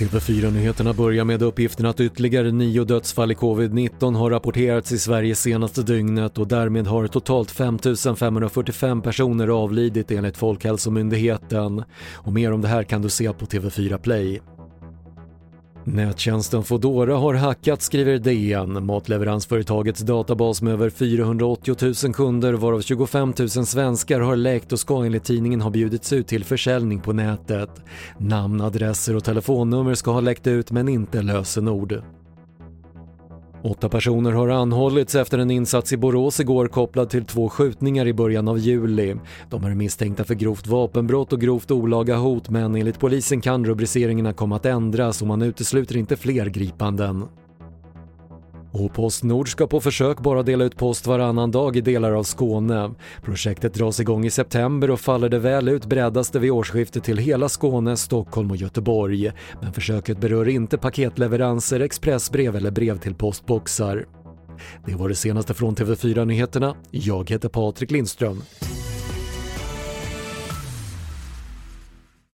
TV4-nyheterna börjar med uppgiften att ytterligare nio dödsfall i covid-19 har rapporterats i Sverige senaste dygnet och därmed har totalt 5 545 personer avlidit enligt Folkhälsomyndigheten. Och mer om det här kan du se på TV4 Play. Nättjänsten Foodora har hackat skriver DN. Matleveransföretagets databas med över 480 000 kunder varav 25 000 svenskar har läckt och ska enligt tidningen ha bjudits ut till försäljning på nätet. Namn, adresser och telefonnummer ska ha läckt ut men inte lösenord. Åtta personer har anhållits efter en insats i Borås igår kopplad till två skjutningar i början av juli. De är misstänkta för grovt vapenbrott och grovt olaga hot men enligt polisen kan rubriceringarna komma att ändras och man utesluter inte fler gripanden. Och Postnord ska på försök bara dela ut post varannan dag i delar av Skåne. Projektet dras igång i september och faller det väl ut breddas det vid årsskiftet till hela Skåne, Stockholm och Göteborg. Men försöket berör inte paketleveranser, expressbrev eller brev till postboxar. Det var det senaste från TV4 Nyheterna. Jag heter Patrik Lindström.